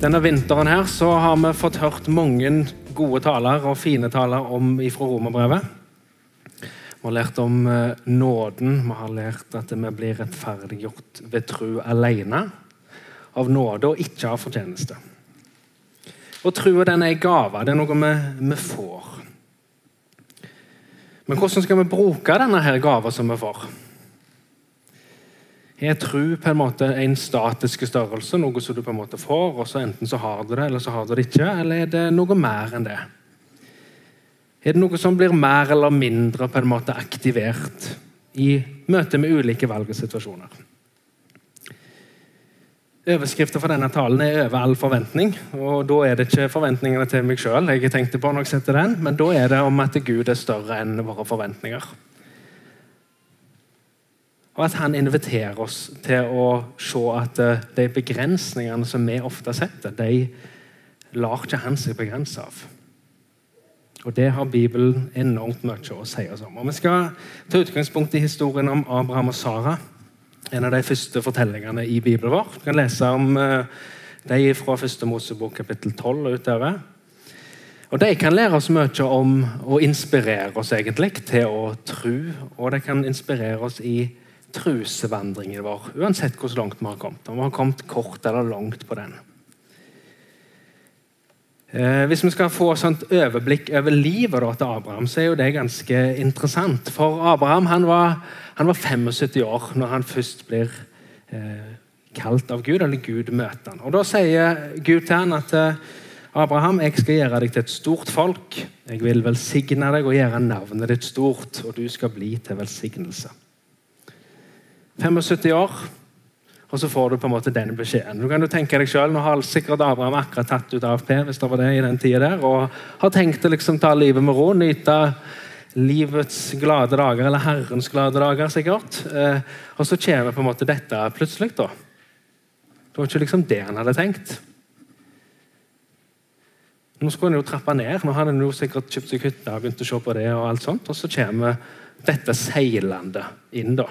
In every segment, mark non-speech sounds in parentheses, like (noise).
Denne vinteren her så har vi fått hørt mange gode taler og fine taler om ifra romerbrevet. Vi har lært om eh, nåden, vi har lært at vi blir rettferdiggjort ved tro alene. Av nåde og ikke av fortjeneste. Og troa er en gave. Det er noe vi, vi får. Men hvordan skal vi bruke denne her gava som vi får? Er tro på en måte en statisk størrelse, noe som du på en måte får, og så enten så har du det, eller så har du det ikke? Eller er det noe mer enn det? Er det noe som blir mer eller mindre på en måte aktivert i møte med ulike valg og situasjoner? Overskriften for denne talen er 'over all forventning'. og Da er det ikke forventningene til meg sjøl, jeg tenkte på når jeg den, men da er det om at Gud er større enn våre forventninger. Og at han inviterer oss til å se at eh, de begrensningene som vi ofte setter, de lar ikke han seg begrense av. Og Det har Bibelen enormt mye å si oss om. Og Vi skal ta utgangspunkt i historien om Abraham og Sara. En av de første fortellingene i Bibelen vår. Vi kan lese om eh, de fra første Mosebok kapittel 12 og utover. Og De kan lære oss mye om å inspirere oss egentlig til å tro. Og de kan inspirere oss i trusvandringen vår, uansett hvor langt vi har kommet. Om vi har kommet kort eller langt på den. Eh, hvis vi skal få et overblikk over livet da, til Abraham, så er jo det ganske interessant. For Abraham han var, han var 75 år når han først blir eh, kalt av Gud, eller Gud møter han. Og Da sier Gud til han at eh, Abraham, jeg skal gjøre deg til et stort folk. Jeg vil velsigne deg og gjøre navnet ditt stort, og du skal bli til velsignelse. 75 år, og så får du på en måte den beskjeden. Du kan jo tenke deg selv, Nå har sikkert Abraham akkurat tatt ut AFP hvis det var det i den tiden der, og har tenkt å liksom ta livet med ro, nyte livets glade dager, eller Herrens glade dager, sikkert. Eh, og så kommer på en måte dette plutselig. da. Det var ikke liksom det han hadde tenkt. Nå skulle han jo trappe ned. Nå hadde han jo sikkert kjøpt seg hytte og begynt å se på det. Og alt sånt, og så kommer dette seilende inn. da.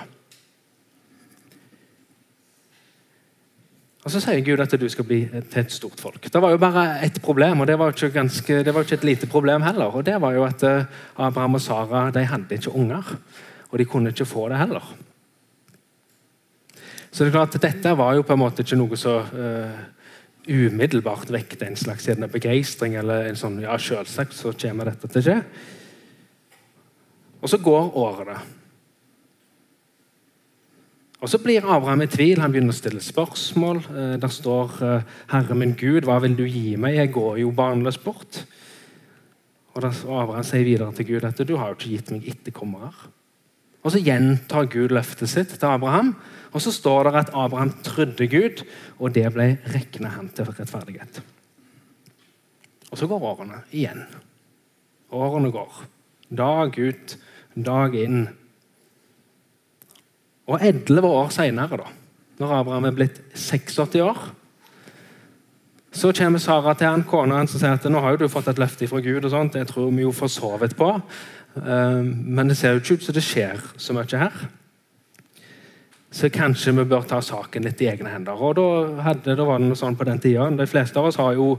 Og Så sier Gud at du skal bli til et stort folk. Det var jo bare ett problem, og det var, ikke ganske, det var ikke et lite problem heller. og Det var jo at eh, Abraham og Sara de hadde ikke unger, og de kunne ikke få det heller. Så det er klart at Dette var jo på en måte ikke noe så uh, umiddelbart vekket en slags begeistring. eller en sånn, ja, Selvsagt så kommer dette til å skje. Og så går årene. Og Så blir Abraham i tvil. Han begynner å stille spørsmål. Eh, der står eh, 'Herre min Gud, hva vil du gi meg? Jeg går jo barnløs bort.' Og Abraham sier videre til Gud at 'du har jo ikke gitt meg etterkommere'. Og Så gjentar Gud løftet sitt til Abraham. Og Så står det at Abraham trodde Gud, og det ble regnet han til rettferdighet. Og Så går årene igjen. Årene går. Dag ut, dag inn. Og elleve år seinere, når Abraham er blitt 86 år, så kommer Sara til han, kona hans og sier at nå har jo du fått et løfte fra Gud. og sånt, Det tror vi jo for så vidt på. Eh, men det ser jo ikke ut som det skjer så mye her. Så kanskje vi bør ta saken litt i egne hender. Og da, hadde, da var det noe sånn på den tida. De fleste av oss har jo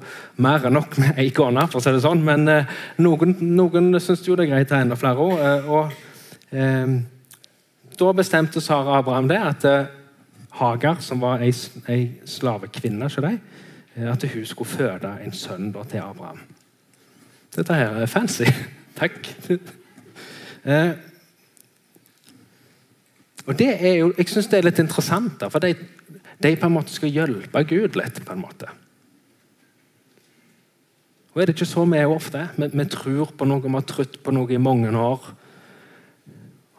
mer enn nok med ei kone, for å si det sånn. Men eh, noen, noen syns jo det er greit å ha enda flere òg. Eh, og, eh, da bestemte Sara Abraham det, at uh, Hagar, som var ei, ei slavekvinne, eh, at hun skulle føde en sønn til Abraham. Dette her er fancy. (laughs) Takk. uh, og det er jo, Jeg syns det er litt interessant, da, for de, de, på en måte skal hjelpe Gud litt. på en måte. Og Er det ikke så vi er ofte? Vi, vi tror på noe, vi har trodd på noe i mange år.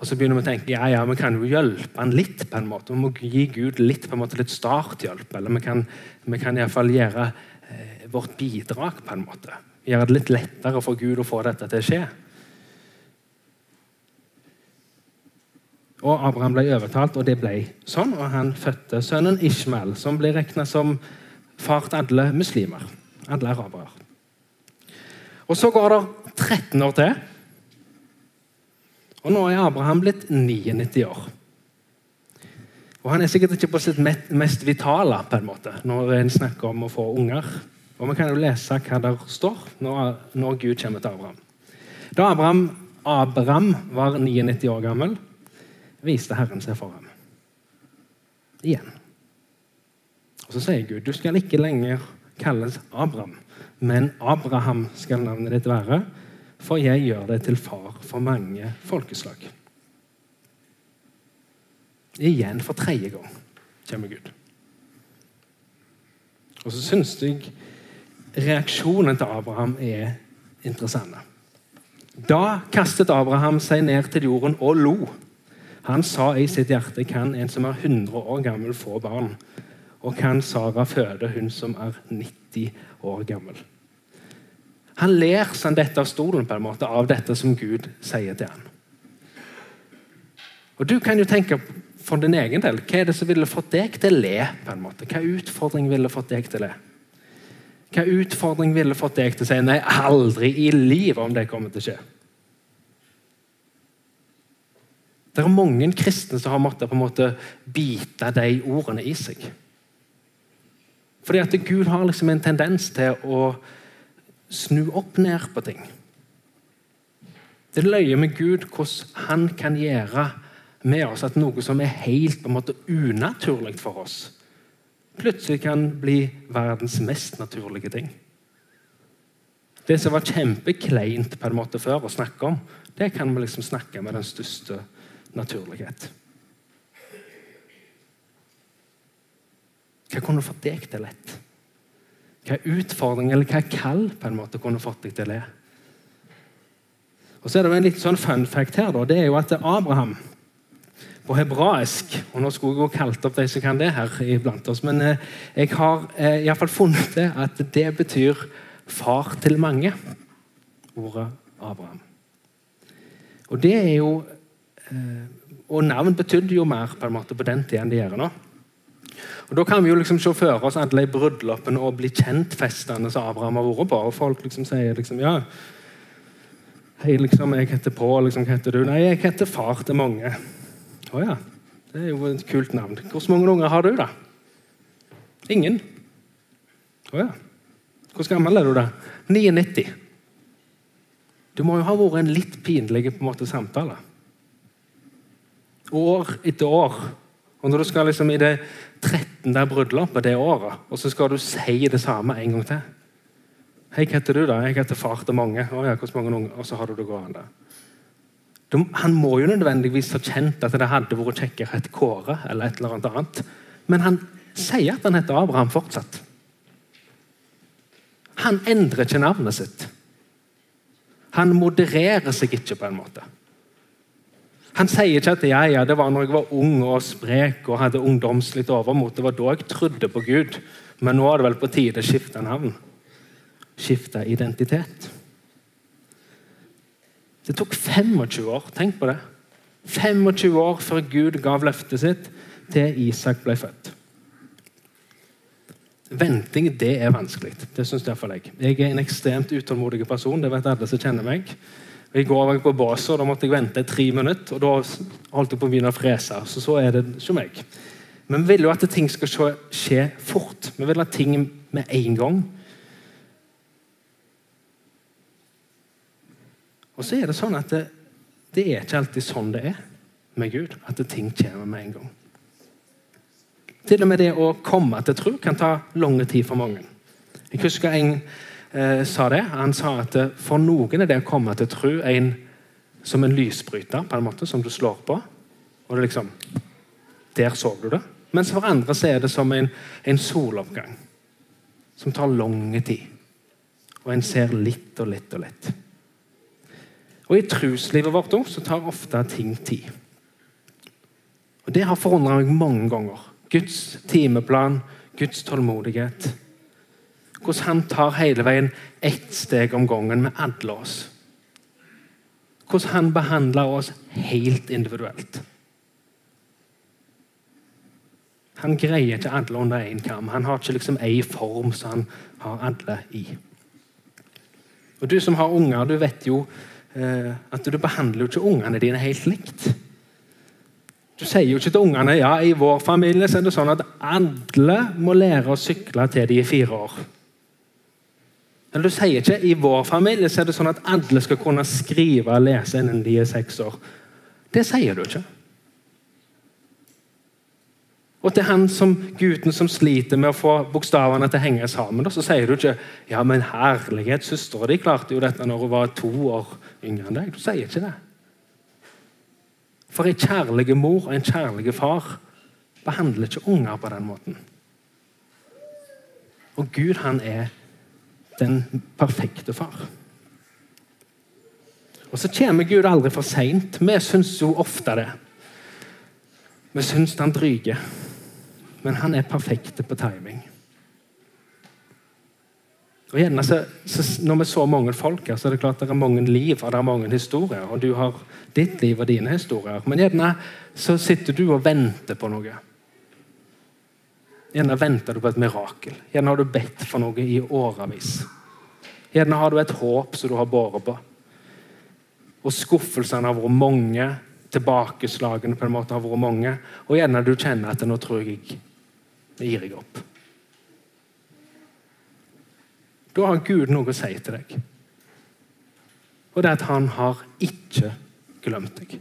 Og så begynner vi å tenke ja, ja, vi kan jo hjelpe han litt. på en måte. Vi må gi Gud litt på en måte, litt starthjelp. Eller vi kan, vi kan iallfall gjøre eh, vårt bidrag på en måte. Gjøre det litt lettere for Gud å få dette til å skje. Og Abraham ble overtalt, og det ble sånn. Og han fødte sønnen Ishmael, som ble regna som far til alle muslimer. Alle arabere. Og så går det 13 år til. Og nå er Abraham blitt 99 år. Og han er sikkert ikke på sitt mest vitale på en måte, når en snakker om å få unger. Og Vi kan jo lese hva der står når, Gud kommer til Abraham. Da Abraham, Abraham var 99 år gammel, viste Herren seg for ham. Igjen. Og Så sier Gud du skal ikke lenger kalles Abraham, men Abraham skal navnet ditt være, for jeg gjør deg til far for mange folkeslag. Igjen for tredje gang kommer Gud. Og så syns jeg reaksjonen til Abraham er interessant. Da kastet Abraham seg ned til jorden og lo. Han sa i sitt hjerte kan en som er 100 år gammel, få barn? Og kan Sara føde hun som er 90 år gammel? Han ler seg dette av stolen på en måte, av dette som Gud sier til ham. Og Du kan jo tenke for din egen del, hva er det som ville fått deg til å le? på en måte? Hva utfordring ville fått deg til å le? Hva utfordring ville fått deg til å si nei, aldri i livet om det kommer til å skje? Det er mange kristne som har måttet på en måte bite de ordene i seg. Fordi at Gud har liksom en tendens til å snu opp ned på ting. Det løyer med Gud hvordan han kan gjøre med oss at noe som er helt på en måte unaturlig for oss, plutselig kan bli verdens mest naturlige ting. Det som var kjempekleint på en måte før å snakke om, det kan vi liksom snakke med den største naturlighet. Hva kunne fått deg til lett? Hva utfordring eller hva kall på en måte kunne fått deg til det. Og så er det en litt sånn fun fact her. Da, det er jo at Abraham på hebraisk og Nå skulle jeg gå kalt opp de som kan det her iblant oss, men eh, jeg har eh, iallfall funnet det at det betyr 'far til mange', ordet Abraham. Og det er jo eh, Og navn betydde jo mer på en måte på den tida enn det gjør nå. Og Da kan vi jo liksom se for oss alle de bryllupene og bli kjent-festene som Abraham har vært på. og Folk liksom sier liksom ja, Hei, liksom, jeg heter Pål. Liksom, hva heter du? Nei, jeg heter far til mange. Å ja. Det er jo et kult navn. Hvor mange unger har du, da? Ingen? Å ja. Hvor gammel er du, da? 99. Det må jo ha vært en litt pinlig på en måte, samtale. År etter år. Og når du skal liksom i det 13. bryllupet det året, og så skal du si det samme en gang til Hei, hva heter du, da? Jeg heter far til mange. Å ja, hvordan mange unger? Og så har du det gående. Han må jo nødvendigvis ha kjent at det hadde vært kjekkere et Kåre eller et eller annet. Men han sier at han heter Abraham fortsatt. Han endrer ikke navnet sitt. Han modererer seg ikke på en måte. Han sier ikke at ja, ja, det var når jeg var ung og sprek og hadde ungdomslig overmot. Det var da jeg trodde på Gud. Men nå er det vel på tide å skifte navn. Skifte identitet. Det tok 25 år. Tenk på det. 25 år før Gud gav løftet sitt til Isak ble født. Venting det er vanskelig. Det syns iallfall jeg. Jeg er en ekstremt utålmodig person. Det vet alle som kjenner meg. I går var jeg på basen, og da måtte jeg vente i tre minutter. og Da holdt jeg på å begynne å frese. Så så er det ikke meg. Men vi vil jo at ting skal skje fort. Vi vil ha ting med en gang. Og så er det sånn at det, det er ikke alltid sånn det er med Gud. At ting kommer med en gang. Til og med det å komme til tro kan ta lang tid for mange. Jeg husker en eh, sa det. Han sa at eh, for noen er det å komme til tro en, som en lysbryter, på en måte, som du slår på. Og det liksom Der så du det. Mens for andre så er det som en, en soloppgang. Som tar lang tid. Og en ser litt og litt og litt. Og I truslivet vårt også, så tar ofte ting tid. Og Det har forundra meg mange ganger. Guds timeplan, Guds tålmodighet. Hvordan han tar hele veien ett steg om gangen med alle oss. Hvordan han behandler oss helt individuelt. Han greier ikke alle under én kam. Han har ikke liksom én form som han har alle i. Og Du som har unger, du vet jo eh, at du behandler jo ikke ungene dine helt likt. Du sier jo ikke til ungene ja, i vår familie så er det sånn at alle må lære å sykle til de er fire år. Eller du sier ikke i vår familie så er det sånn at alle skal kunne skrive og lese innen de er seks år. Det sier du ikke. Og til han som gutten som sliter med å få bokstavene til å henge sammen, så sier du ikke ja, men herlighet, søstera di klarte jo dette når hun var to år yngre enn deg. Du sier ikke det. For en kjærlig mor og en kjærlig far behandler ikke unger på den måten. Og Gud, han er den perfekte far. Og så kommer Gud aldri for seint. Vi syns jo ofte det. Vi syns han dryger men han er perfekt på timing. Og gjerne så, så, Når vi så mange folk her, så er det klart det er mange liv og det er mange historier. Og du har ditt liv og dine historier. Men gjerne så sitter du og venter på noe. Gjerne venter du på et mirakel. Gjerne har du bedt for noe i årevis. Gjerne har du et håp som du har båret på. Og skuffelsene har vært mange. Tilbakeslagene på en måte har vært mange. Og gjerne du kjenner at nå tror jeg det gir jeg opp. Da har Gud noe å si til deg. Og det er at han har ikke glemt deg.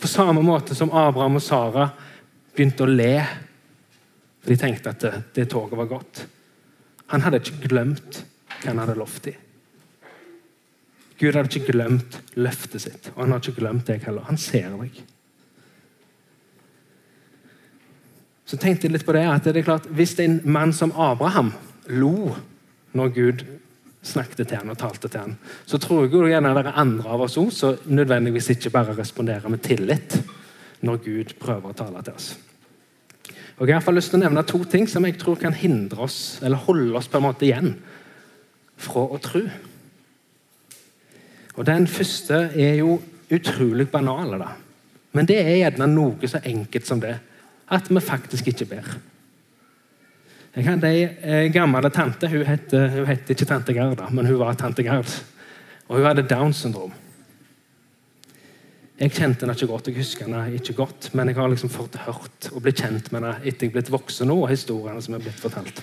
På samme måte som Abraham og Sara begynte å le for de tenkte at det, det toget var godt. Han hadde ikke glemt hva han hadde lovt dem. Gud hadde ikke glemt løftet sitt, og han har ikke glemt deg heller. Han ser deg. så tenkte jeg litt på det at det er klart, Hvis en mann som Abraham lo når Gud snakket til han og talte til han, så tror jeg jo gjerne det er andre av oss òg som nødvendigvis ikke bare responderer med tillit når Gud prøver å tale til oss. Og Jeg har lyst til å nevne to ting som jeg tror kan hindre oss, eller holde oss på en måte igjen fra å tro. Og Den første er jo utrolig banal, da. men det er gjerne noe så enkelt som det at vi faktisk ikke ber. Jeg hadde ei eh, gammel tante. Hun het, hun het ikke tante Gerd, men hun var tante Gerd. Og hun hadde Downs syndrom. Jeg kjente henne ikke godt, jeg husker henne ikke godt, men jeg har liksom fått hørt og blitt kjent med henne etter jeg blitt voksen nå, og historiene som er blitt fortalt.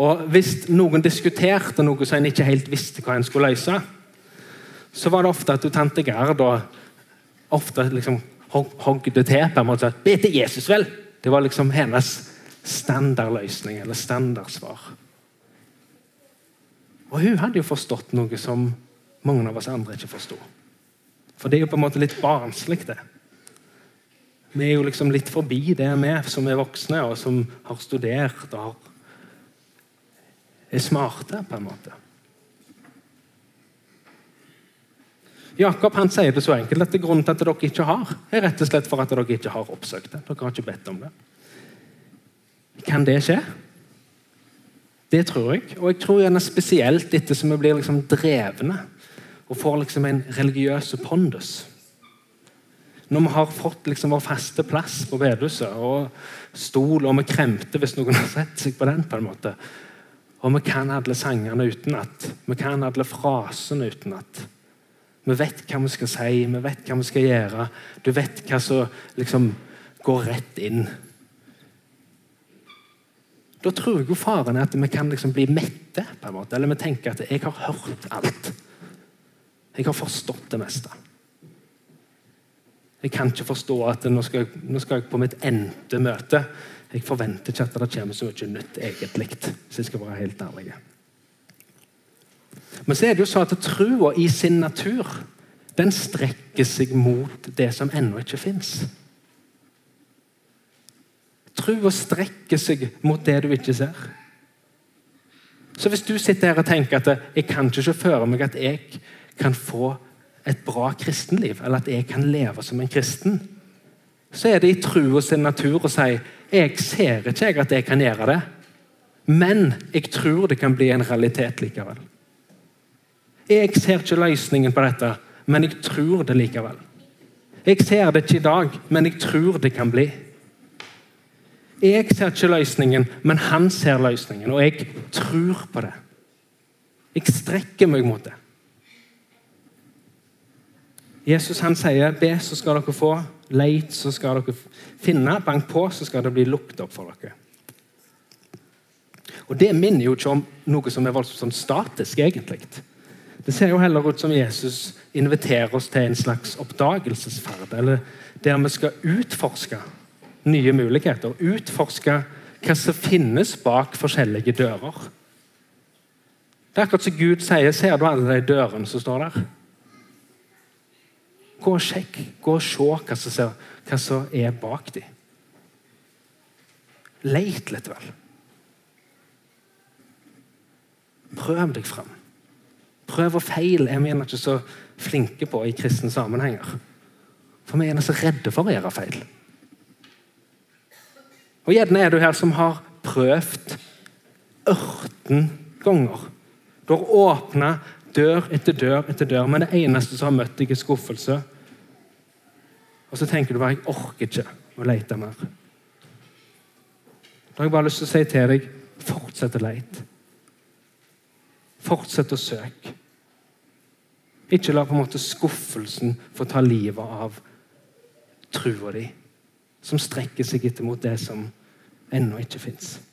Og Hvis noen diskuterte noe som en ikke helt visste hva en skulle løse, så var det ofte at tante Gerd ofte liksom hogde til på en måte. Be til Jesus, vel! Det var liksom hennes standardløsning eller standardsvar. Og hun hadde jo forstått noe som mange av oss andre ikke forsto. For det er jo på en måte litt barnslig, det. Vi er jo liksom litt forbi det vi som er voksne, og som har studert og har, er smarte, på en måte. Jakob han sier det så enkelt at det grunnen til at dere ikke har, er rett og slett for at dere ikke har oppsøkt det. Dere har ikke bedt om det. Kan det skje? Det tror jeg. Og jeg tror gjerne spesielt etter som vi blir liksom drevne og får liksom en religiøs pondus. Når vi har fått liksom vår faste plass på bedehuset og stol, og vi kremter hvis noen har sett seg på den. på en måte. Og vi kan alle sangene utenat. Vi kan alle frasene utenat. Vi vet hva vi skal si, vi vet hva vi skal gjøre. Du vet hva som liksom går rett inn. Da tror jeg jo faren er at vi kan liksom bli mette. på en måte, Eller vi tenker at 'jeg har hørt alt'. Jeg har forstått det meste. Jeg kan ikke forstå at nå skal, jeg, nå skal jeg på mitt endte møte. Jeg forventer ikke at det kommer så mye nytt egentlig, hvis jeg skal være helt ærlig. Men så er det jo sånn at trua i sin natur den strekker seg mot det som ennå ikke fins. Trua strekker seg mot det du ikke ser. Så hvis du sitter her og tenker at jeg kan ikke se for meg at jeg kan få et bra kristenliv, eller at jeg kan leve som en kristen, så er det i trua sin natur å si jeg ser ikke at jeg kan gjøre det, men jeg tror det kan bli en realitet likevel. Jeg ser ikke løsningen på dette, men jeg tror det likevel. Jeg ser det ikke i dag, men jeg tror det kan bli. Jeg ser ikke løsningen, men han ser løsningen, og jeg tror på det. Jeg strekker meg mot det. Jesus han sier, 'Be, så skal dere få. Leit, så skal dere finne. Bank på, så skal det bli lukket opp for dere. Og Det minner jo ikke om noe som er voldsomt sånn statisk, egentlig. Det ser jo heller ut som Jesus inviterer oss til en slags oppdagelsesferd. Eller der vi skal utforske nye muligheter. Utforske hva som finnes bak forskjellige dører. Det er akkurat som Gud sier. Ser du alle de dørene som står der? Gå og sjekk. Gå og se hva som, hva som er bak dem. Leit litt, vel. Prøv deg fram. Prøv og feil er vi gjerne ikke så flinke på i kristne sammenhenger. For vi er så redde for å gjøre feil. Og Gjerne er du her som har prøvd ørten ganger. Du har åpna dør etter dør etter dør, men det eneste som har møtt deg, er skuffelse. Og så tenker du bare 'jeg orker ikke å lete mer'. Da har jeg bare lyst til å si til deg fortsett å lete. Fortsett å søke. Ikke la på en måte skuffelsen få ta livet av trua di, som strekker seg etter mot det som ennå ikke fins.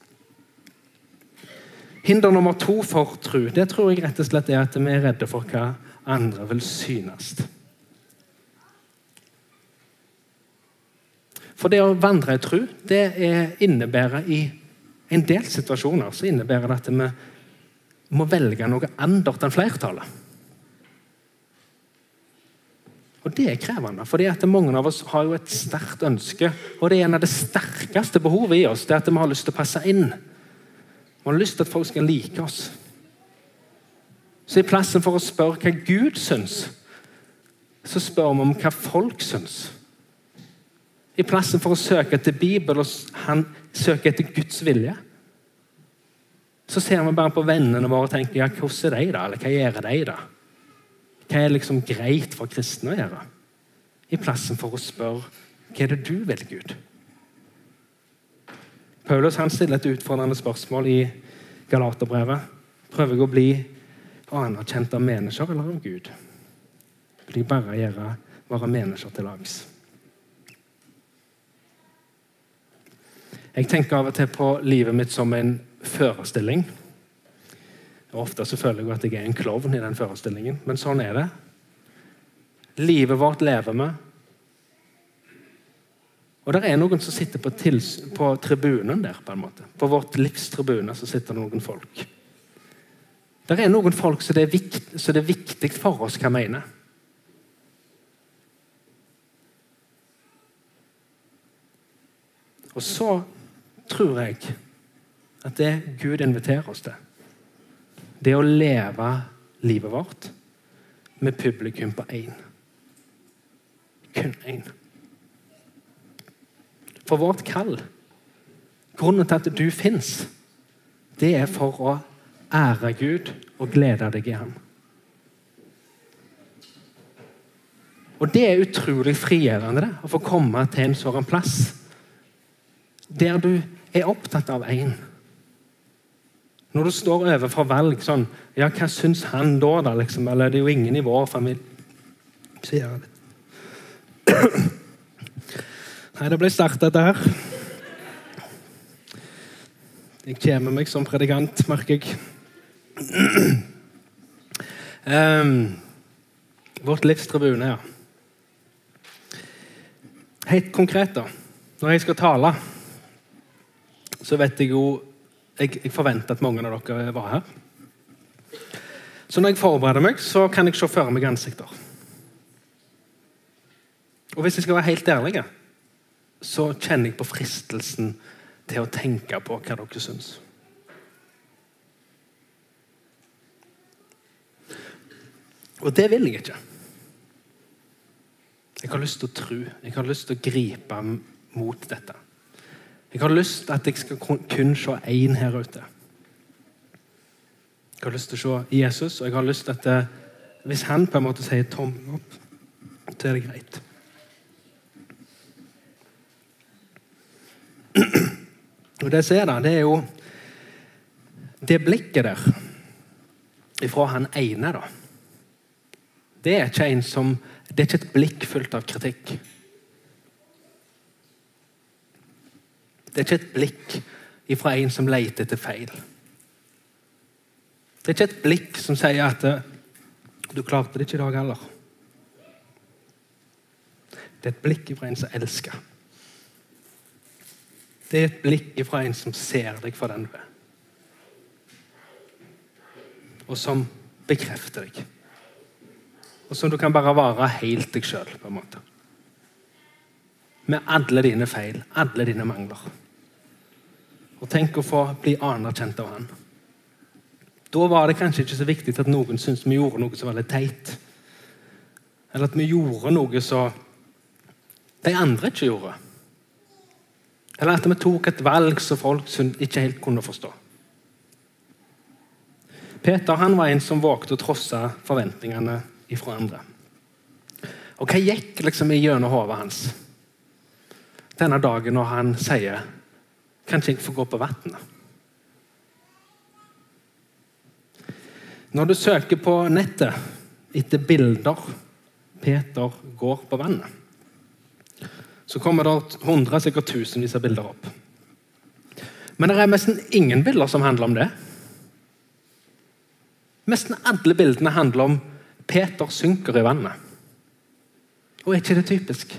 Hinder nummer to for tro det tror jeg rett og slett er at vi er redde for hva andre vil synes. For det å vandre i tro det innebærer i en del situasjoner så innebærer det at vi må velge noe annet enn flertallet. Og Det er krevende, fordi mange av oss har jo et sterkt ønske. Og det er en av det sterkeste behovet i oss, det er at vi har lyst til å passe inn. Vi har lyst til at folk skal like oss. Så i plassen for å spørre hva Gud syns, så spør vi om hva folk syns. I plassen for å søke etter Bibelen og han søker etter Guds vilje, så ser vi bare på vennene våre og tenker ja, hvordan er de da? Eller hva gjør de da? Hva er liksom greit for kristne å gjøre? I plassen for å spørre hva er det du vil, Gud? Paulus han stiller et utfordrende spørsmål i Galaterbrevet. Prøver jeg å bli anerkjent av mennesker eller av Gud? Vil jeg bare gjøre våre mennesker til lags? Jeg tenker av og til på livet mitt som en førestilling. Og Ofte så føler jeg at jeg er en klovn i den forestillingen, men sånn er det. Livet vårt lever vi. Og det er noen som sitter på, på, tribunen der. På en måte. På vårt livs tribune så sitter det noen folk. Det er noen folk som det er, det er viktig for oss hva mener. Og så tror jeg at det Gud inviterer oss til det å leve livet vårt med publikum på én. Kun én. For vårt kall, grunnen til at du fins, det er for å ære Gud og glede deg i ham. Og Det er utrolig frigjørende det, å få komme til en sånn plass der du er opptatt av én. Når du står overfor valg sånn Ja, hva syns han da, da? liksom? Eller det er jo ingen i vår familie Sier litt. Nei, det ble sterkt, dette her. Jeg kommer meg som predikant, merker jeg. Um, vårt livs tribune, ja. Helt konkret, da. Når jeg skal tale, så vet jeg jo jeg, jeg forventer at mange av dere var her. Så når jeg forbereder meg, så kan jeg se for meg ansikter. Og hvis jeg skal være helt ærlig, så kjenner jeg på fristelsen til å tenke på hva dere syns. Og det vil jeg ikke. Jeg har lyst til å tro. Jeg har lyst til å gripe mot dette. Jeg har lyst til at jeg skal kun se én her ute. Jeg har lyst til å se Jesus, og jeg har lyst til at eh, hvis han på en måte sier tommel opp, så er det greit. og det ser det, det er jo det blikket der ifra han ene, da. Det er ikke en som Det er ikke et blikk fullt av kritikk. Det er ikke et blikk ifra en som leter etter feil. Det er ikke et blikk som sier at eh, 'du klarte det ikke i dag heller'. Det er et blikk ifra en som elsker. Det er et blikk fra en som ser deg for den du er. Og som bekrefter deg. Og som du kan bare være helt deg sjøl, på en måte. Med alle dine feil, alle dine mangler. Og tenk å få bli anerkjent av han. Da var det kanskje ikke så viktig at noen syntes vi gjorde noe som var litt teit. Eller at vi gjorde noe som de andre ikke gjorde. Eller at vi tok et valg som folk ikke helt kunne forstå. Peter han var en som vågte å trosse forventningene ifra andre. Og Hva gikk liksom gjennom hodet hans denne dagen når han sier Kanskje jeg får gå på vannet? Når du søker på nettet etter bilder Peter går på vannet, så kommer det hundre, sikkert tusenvis av bilder opp. Men det er nesten ingen bilder som handler om det. Nesten alle bildene handler om Peter synker i vannet. Og er ikke det typisk?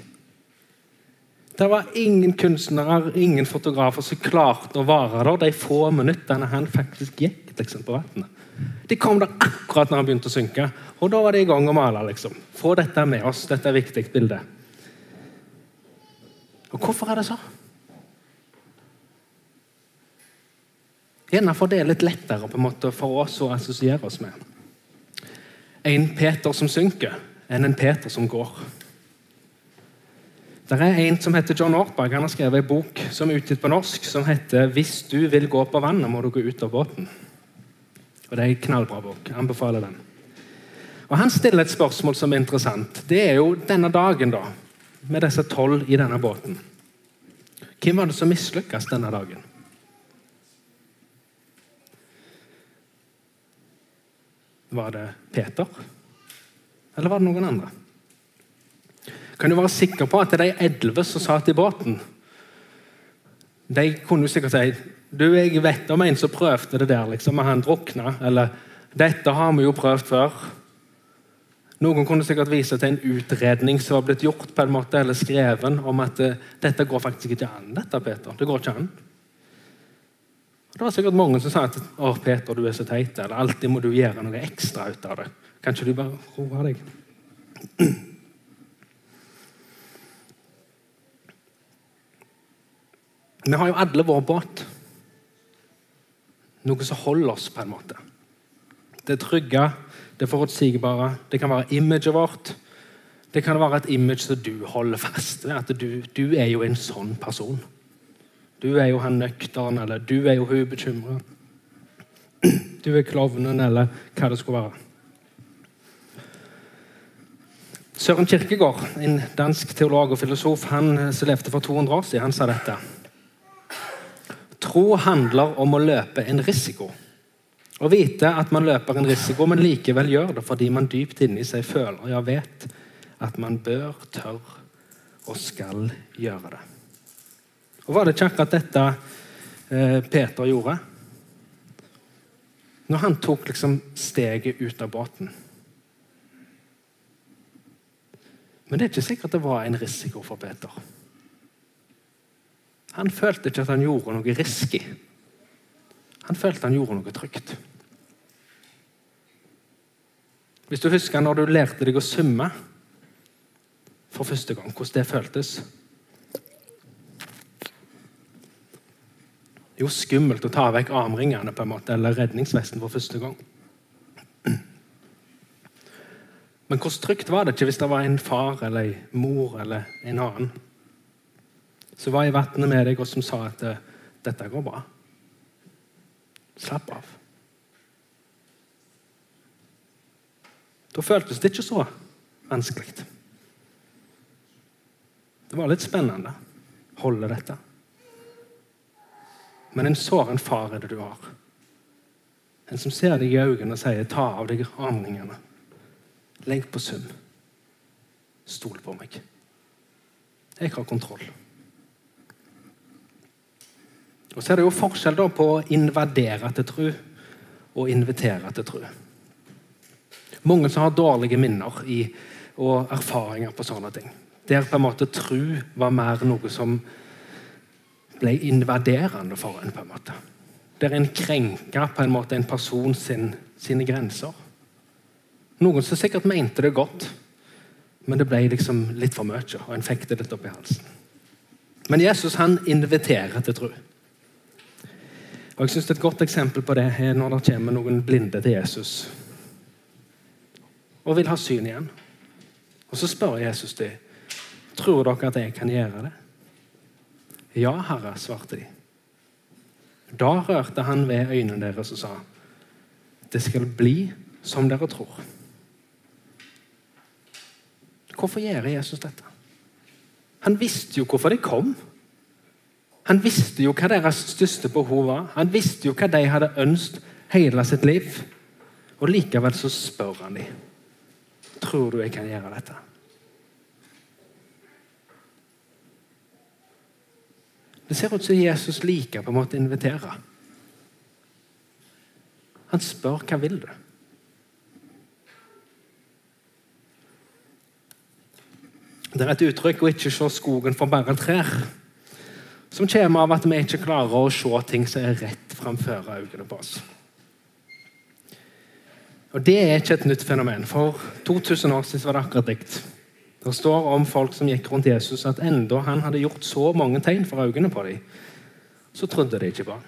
Det var ingen kunstnere ingen fotografer som klarte å vare der de få minuttene han faktisk gikk liksom, på vannet. De kom der akkurat når han begynte å synke. Og da var de i gang å male. liksom. Få dette med oss. Dette er et viktig bilde. Og hvorfor er det så? Gjerne for det er litt lettere på en måte for oss å assosiere oss med. En Peter som synker, enn en Peter som går. Det er en som heter John Ortberg. Han har skrevet en bok som er utgitt på norsk, som heter 'Hvis du vil gå på vannet, må du gå ut av båten'. Og Det er en knallbra bok. Jeg anbefaler den. Og Han stiller et spørsmål som er interessant. Det er jo denne dagen, da, med disse tolv i denne båten. Hvem var det som mislykkes denne dagen? Var det Peter? Eller var det noen andre? Kan du være sikker på at de elleve som satt i båten, de kunne jo sikkert si du, jeg vet om en som prøvde det der, liksom, og han drukna. Eller 'Dette har vi jo prøvd før'. Noen kunne sikkert vise til en utredning som var blitt gjort på en måte, eller skreven om at uh, 'dette går faktisk ikke an'. dette, Peter. Det går ikke an. Og det var sikkert mange som sa at 'Å, Peter, du er så teit', eller 'alltid må du gjøre noe ekstra ut av det'. Kan ikke du bare roe deg? (clears throat) Vi har jo alle vår båt noe som holder oss, på en måte. Det trygge, det forutsigbare. Det kan være imaget vårt. Det kan være et image som du holder fast ved. At du, du, er jo en sånn person. Du er jo han nøkterne, eller du er jo hun bekymra. Du er klovnen, eller hva det skulle være. Søren Kirkegård, en dansk teolog og filosof han som levde for 200 år siden, han sa dette. Tro handler om å løpe en risiko. Å vite at man løper en risiko, men likevel gjør det fordi man dypt inni seg føler, ja, vet, at man bør, tør og skal gjøre det. Og Var det ikke akkurat dette eh, Peter gjorde? Når han tok liksom steget ut av båten. Men det er ikke sikkert det var en risiko for Peter. Han følte ikke at han gjorde noe risky. Han følte han gjorde noe trygt. Hvis du husker når du lærte deg å summe for første gang, hvordan det føltes Jo, skummelt å ta vekk armringene på en måte, eller redningsvesten for første gang. Men hvor trygt var det ikke hvis det var en far eller en mor eller en annen som var i vannet med deg, og som sa at eh, dette går bra. Slapp av. Da føltes det ikke så vanskelig. Det var litt spennende. Holde dette. Men en såren far er det du har. En som ser deg i øynene og sier 'ta av deg ramlingene. Legg på sum. Stol på meg. Jeg har kontroll. Og Så er det jo forskjell da på å invadere til tru og invitere til tro. Mange som har dårlige minner i, og erfaringer på sånne ting. Der på en måte tro var mer noe som ble invaderende for en. på en måte. Der en krenka på en måte en person sin, sine grenser. Noen som sikkert mente det godt, men det ble liksom litt for mye, og en fikk det litt opp i halsen. Men Jesus han inviterer til tro. Og jeg synes Et godt eksempel på det er når det kommer noen blinde til Jesus og vil ha syn igjen. Og Så spør Jesus dem tror dere at jeg kan gjøre det. Ja, Herre, svarte de. Da rørte han ved øynene deres og sa, det skal bli som dere tror. Hvorfor gjør Jesus dette? Han visste jo hvorfor de kom. Han visste jo hva deres største behov var. Han visste jo hva de hadde ønsket hele sitt liv. Og Likevel så spør han dem. Tror du jeg kan gjøre dette? Det ser ut som Jesus liker på en måte å invitere. Han spør hva vil du Det er et uttrykk å ikke se skogen for bare trær. Som kommer av at vi ikke klarer å se ting som er rett framfor øynene på oss. Og Det er ikke et nytt fenomen. For 2000 år siden var det akkurat likt. Det står om folk som gikk rundt Jesus, at enda han hadde gjort så mange tegn for øynene på dem, så trodde de ikke på ham.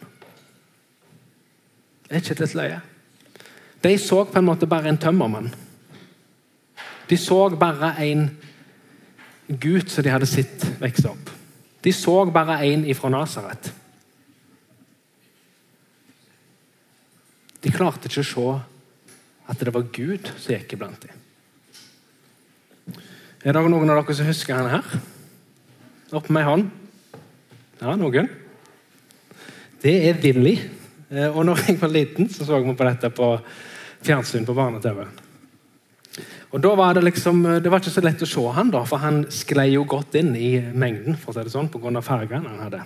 Det er ikke et løye? De så på en måte bare en tømmermann. De så bare en gutt som de hadde sett vokse opp. De så bare en ifra Nasaret. De klarte ikke å se at det var Gud som gikk iblant dem. Er det noen av dere som husker han her? Opp med ei hånd. Ja, noen? Det er Willy. Eh, og når jeg var liten, så så vi på dette på fjernsyn på barne-TV. Og da var Det liksom, det var ikke så lett å se han da, for han sklei jo godt inn i mengden for å si det sånn, pga. fargene han hadde.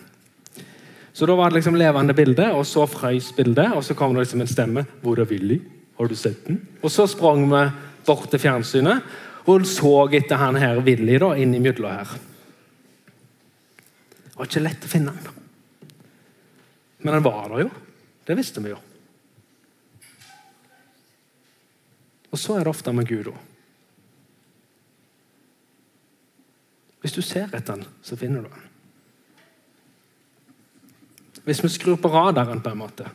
Så da var det liksom levende bilde, og så frøys bildet, og så kom det liksom en stemme. 'Hvor er Willy? Har du sett den?' Og så sprang vi bort til fjernsynet og så etter han her Willy da, inn imellom her. Det var ikke lett å finne han. Men han var der jo. Det visste vi jo. Og så er det ofte med Gud òg. Hvis du ser etter han, så finner du han. Hvis vi skrur på radaren, på en måte,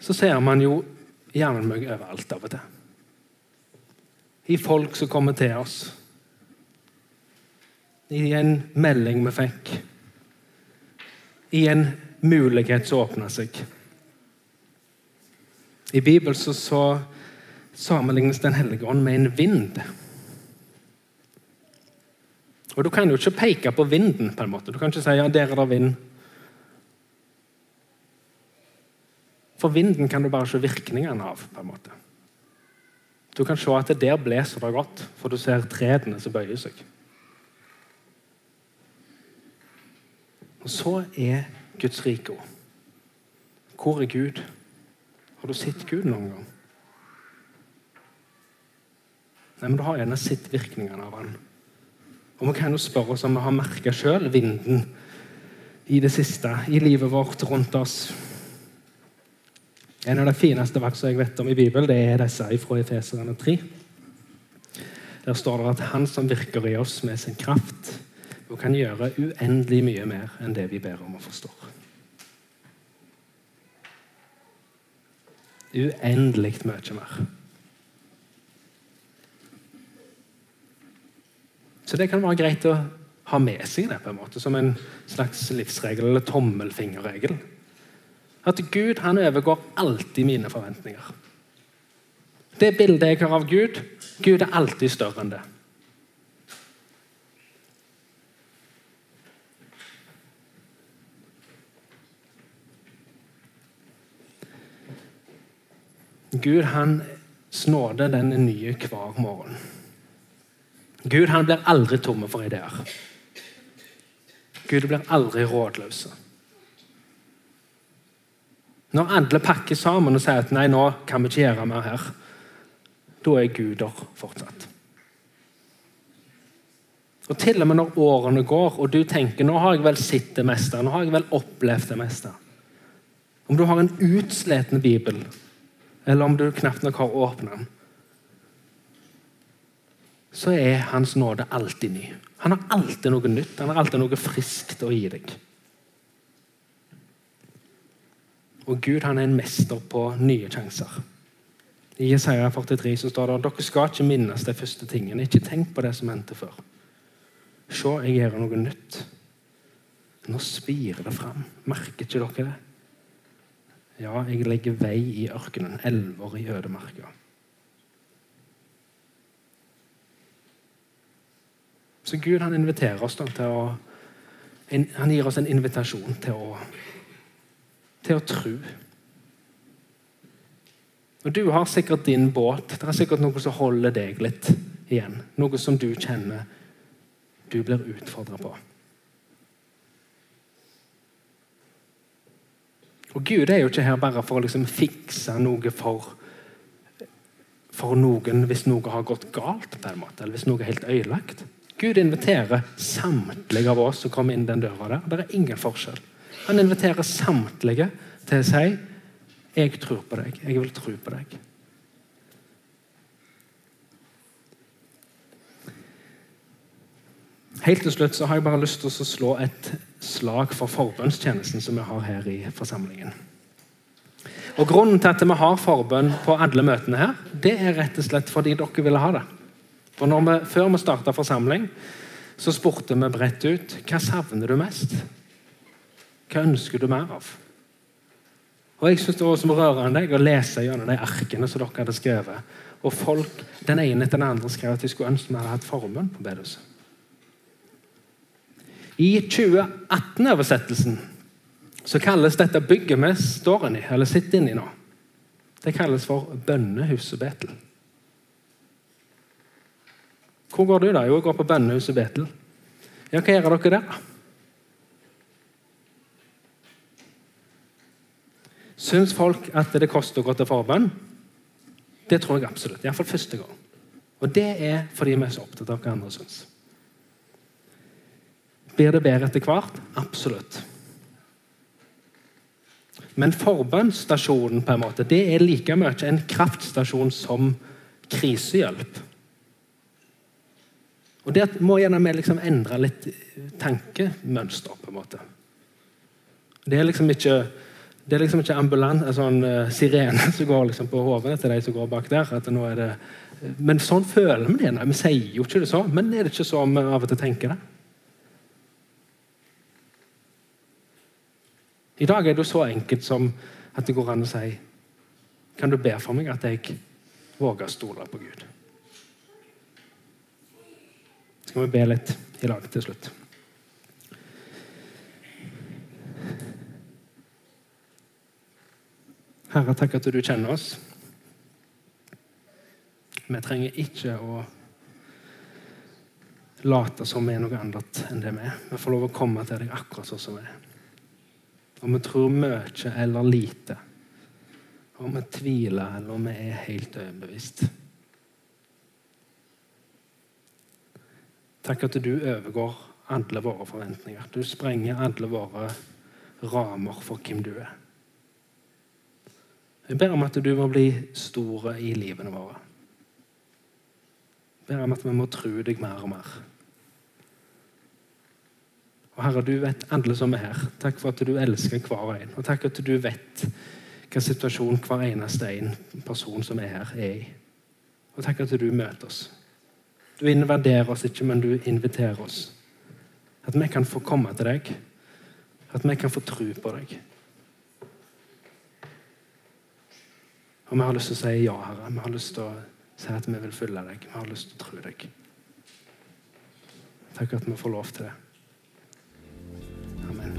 så ser man jo gjerne meg overalt av og til. I folk som kommer til oss. I en melding vi fikk. I en mulighet som åpna seg. I Bibelen så, så sammenlignes Den hellige ånd med en vind. Og Du kan jo ikke peke på vinden. på en måte. Du kan ikke si ja, der er det vind. For vinden kan du bare se virkningene av. på en måte. Du kan se at det der blåser det godt, for du ser trærne som bøyer seg. Og Så er Guds rike ord. Hvor er Gud? Har du sett Gud noen gang? Nei, men Du har gjerne sett virkningene av han. Og Vi kan jo spørre oss om vi har merka sjøl vinden i det siste, i livet vårt rundt oss. En av de fineste versene jeg vet om i Bibelen, det er disse fra Efeserane 3. Der står det at Han som virker i oss med sin kraft, og kan gjøre uendelig mye mer enn det vi ber om og forstår. Uendelig mye mer. Så det kan være greit å ha med seg det på en måte, som en slags livsregel eller tommelfingerregel. At Gud han overgår alltid mine forventninger. Det bildet jeg har av Gud Gud er alltid større enn det. Gud han snåder den nye hver morgen. Gud han blir aldri tomme for ideer. Gud blir aldri rådløs. Når alle pakker sammen og sier at nei, nå kan vi ikke gjøre mer her, da er Gud der fortsatt. Og til og med når årene går, og du tenker nå har jeg vel sett det meste, nå har jeg vel opplevd det meste Om du har en utsleten bibel, eller om du knapt nok har åpna den, så er Hans nåde alltid ny. Han har alltid noe nytt, han har alltid noe friskt å gi deg. Og Gud han er en mester på nye sjanser. I Jesaja 43 så står det dere skal ikke minnes de første tingene. Ikke tenk på det som hendte før. Se, jeg gjør noe nytt. Nå spirer det fram. Merker ikke dere det? Ja, jeg legger vei i ørkenen, elver i ødemarka. Så Gud han inviterer oss da, til å Han gir oss en invitasjon til å til å tro. Og Du har sikkert din båt. Det er sikkert noe som holder deg litt igjen. Noe som du kjenner du blir utfordra på. Og Gud er jo ikke her bare for å liksom fikse noe for, for noen hvis noe har gått galt, på en måte, eller hvis noe er helt ødelagt. Gud inviterer samtlige av oss som kommer inn den døra der. Det er ingen forskjell. Han inviterer samtlige til å si 'Jeg tror på deg. Jeg vil tro på deg'. Helt til slutt så har jeg bare lyst til å slå et slag for forbønnstjenesten som vi har her i forsamlingen. Og Grunnen til at vi har forbønn på alle møtene her, det er rett og slett fordi dere ville ha det. For vi, Før vi starta forsamling, så spurte vi bredt ut hva savner du mest. Hva ønsker du mer av? Og Jeg synes det var som rørende å lese gjennom de arkene som dere hadde skrevet. Og folk, Den ene etter den andre skrev at de skulle ønske vi hadde hatt formuen på bedehuset. I 2018-oversettelsen så kalles dette bygget vi står inni, eller sitter inni nå, det kalles for Bønnehuset Betel. Hvor går du, da? Jo, jeg går på Bønnehuset Betel. Ja, hva gjør dere der? Syns folk at det koster å gå til forbønn? Det tror jeg absolutt. Iallfall første gang. Og det er fordi vi er så opptatt av hva andre syns. Blir det bedre etter hvert? Absolutt. Men forbønnsstasjonen på en måte, det er like mye en kraftstasjon som krisehjelp. Og Det må gjerne vi liksom endre litt tankemønster. på en måte. Det er liksom ikke det er liksom ikke ambulant, en sånn uh, sirene (laughs) som går liksom på hodet til de som går bak der. at nå er det... Men sånn føler vi det. Nei, vi sier jo ikke det sånn, men er det ikke sånn vi av og til tenker det? I dag er det jo så enkelt som at det går an å si Kan du be for meg at jeg våger å stole på Gud? Skal vi be litt i lag til slutt? Herre, takk at du kjenner oss. Vi trenger ikke å late som vi er noe annet enn det vi er. Vi får lov å komme til deg akkurat sånn som vi er. Om vi tror mye eller lite, om vi tviler eller om vi er helt overbevist. Takk at du overgår alle våre forventninger. Du sprenger alle våre rammer for hvem du er. Jeg ber om at du må bli store i livene våre. Jeg ber om at vi må tro deg mer og mer. Og Herre, du vet alle som er her. Takk for at du elsker hver en. Og takk at du vet hva situasjon hver eneste en person som er her, er i. Og takk at du møter oss. Du invaderer oss ikke, men du inviterer oss. At vi kan få komme til deg. At vi kan få tro på deg. Og vi har lyst til å si ja, Herre. Vi har lyst til å si at vi vil følge deg. Vi har lyst til å tro deg. Takk at vi får lov til det. Amen.